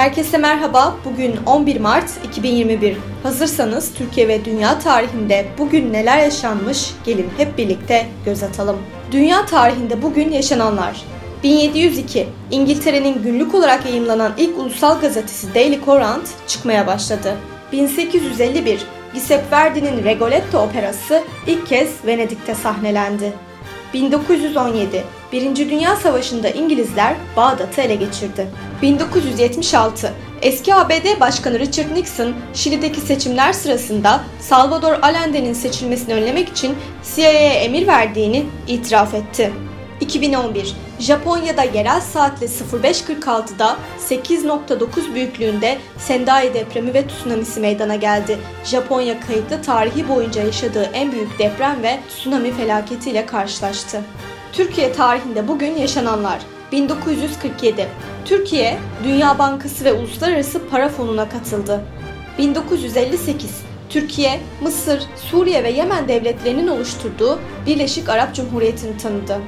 Herkese merhaba. Bugün 11 Mart 2021. Hazırsanız Türkiye ve dünya tarihinde bugün neler yaşanmış gelin hep birlikte göz atalım. Dünya tarihinde bugün yaşananlar. 1702 İngiltere'nin günlük olarak yayımlanan ilk ulusal gazetesi Daily Courant çıkmaya başladı. 1851 Giuseppe Verdi'nin Rigoletto operası ilk kez Venedik'te sahnelendi. 1917 Birinci Dünya Savaşı'nda İngilizler Bağdat'ı ele geçirdi. 1976 Eski ABD Başkanı Richard Nixon, Şili'deki seçimler sırasında Salvador Allende'nin seçilmesini önlemek için CIA'ya emir verdiğini itiraf etti. 2011 Japonya'da yerel saatle 05.46'da 8.9 büyüklüğünde Sendai depremi ve tsunamisi meydana geldi. Japonya kayıtlı tarihi boyunca yaşadığı en büyük deprem ve tsunami felaketiyle karşılaştı. Türkiye tarihinde bugün yaşananlar 1947 Türkiye, Dünya Bankası ve Uluslararası Para Fonu'na katıldı. 1958 Türkiye, Mısır, Suriye ve Yemen devletlerinin oluşturduğu Birleşik Arap Cumhuriyeti'ni tanıdı.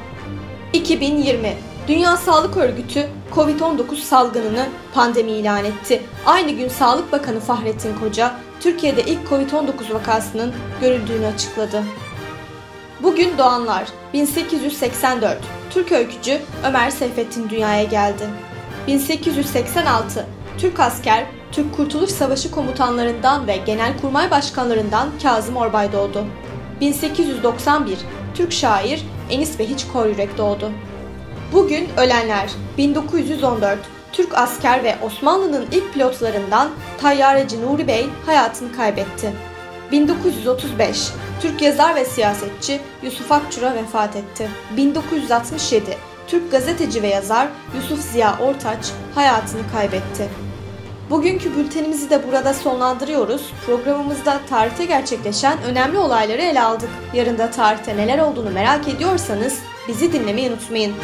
2020 Dünya Sağlık Örgütü COVID-19 salgınını pandemi ilan etti. Aynı gün Sağlık Bakanı Fahrettin Koca, Türkiye'de ilk COVID-19 vakasının görüldüğünü açıkladı. Bugün doğanlar 1884 Türk öykücü Ömer Seyfettin dünyaya geldi. 1886 Türk asker Türk Kurtuluş Savaşı komutanlarından ve genelkurmay başkanlarından Kazım Orbay doğdu. 1891 Türk şair Enis Behiç Koryürek doğdu. Bugün ölenler 1914 Türk asker ve Osmanlı'nın ilk pilotlarından Tayyareci Nuri Bey hayatını kaybetti. 1935 Türk yazar ve siyasetçi Yusuf Akçura vefat etti. 1967 Türk gazeteci ve yazar Yusuf Ziya Ortaç hayatını kaybetti. Bugünkü bültenimizi de burada sonlandırıyoruz. Programımızda tarihte gerçekleşen önemli olayları ele aldık. Yarın da tarihte neler olduğunu merak ediyorsanız bizi dinlemeyi unutmayın.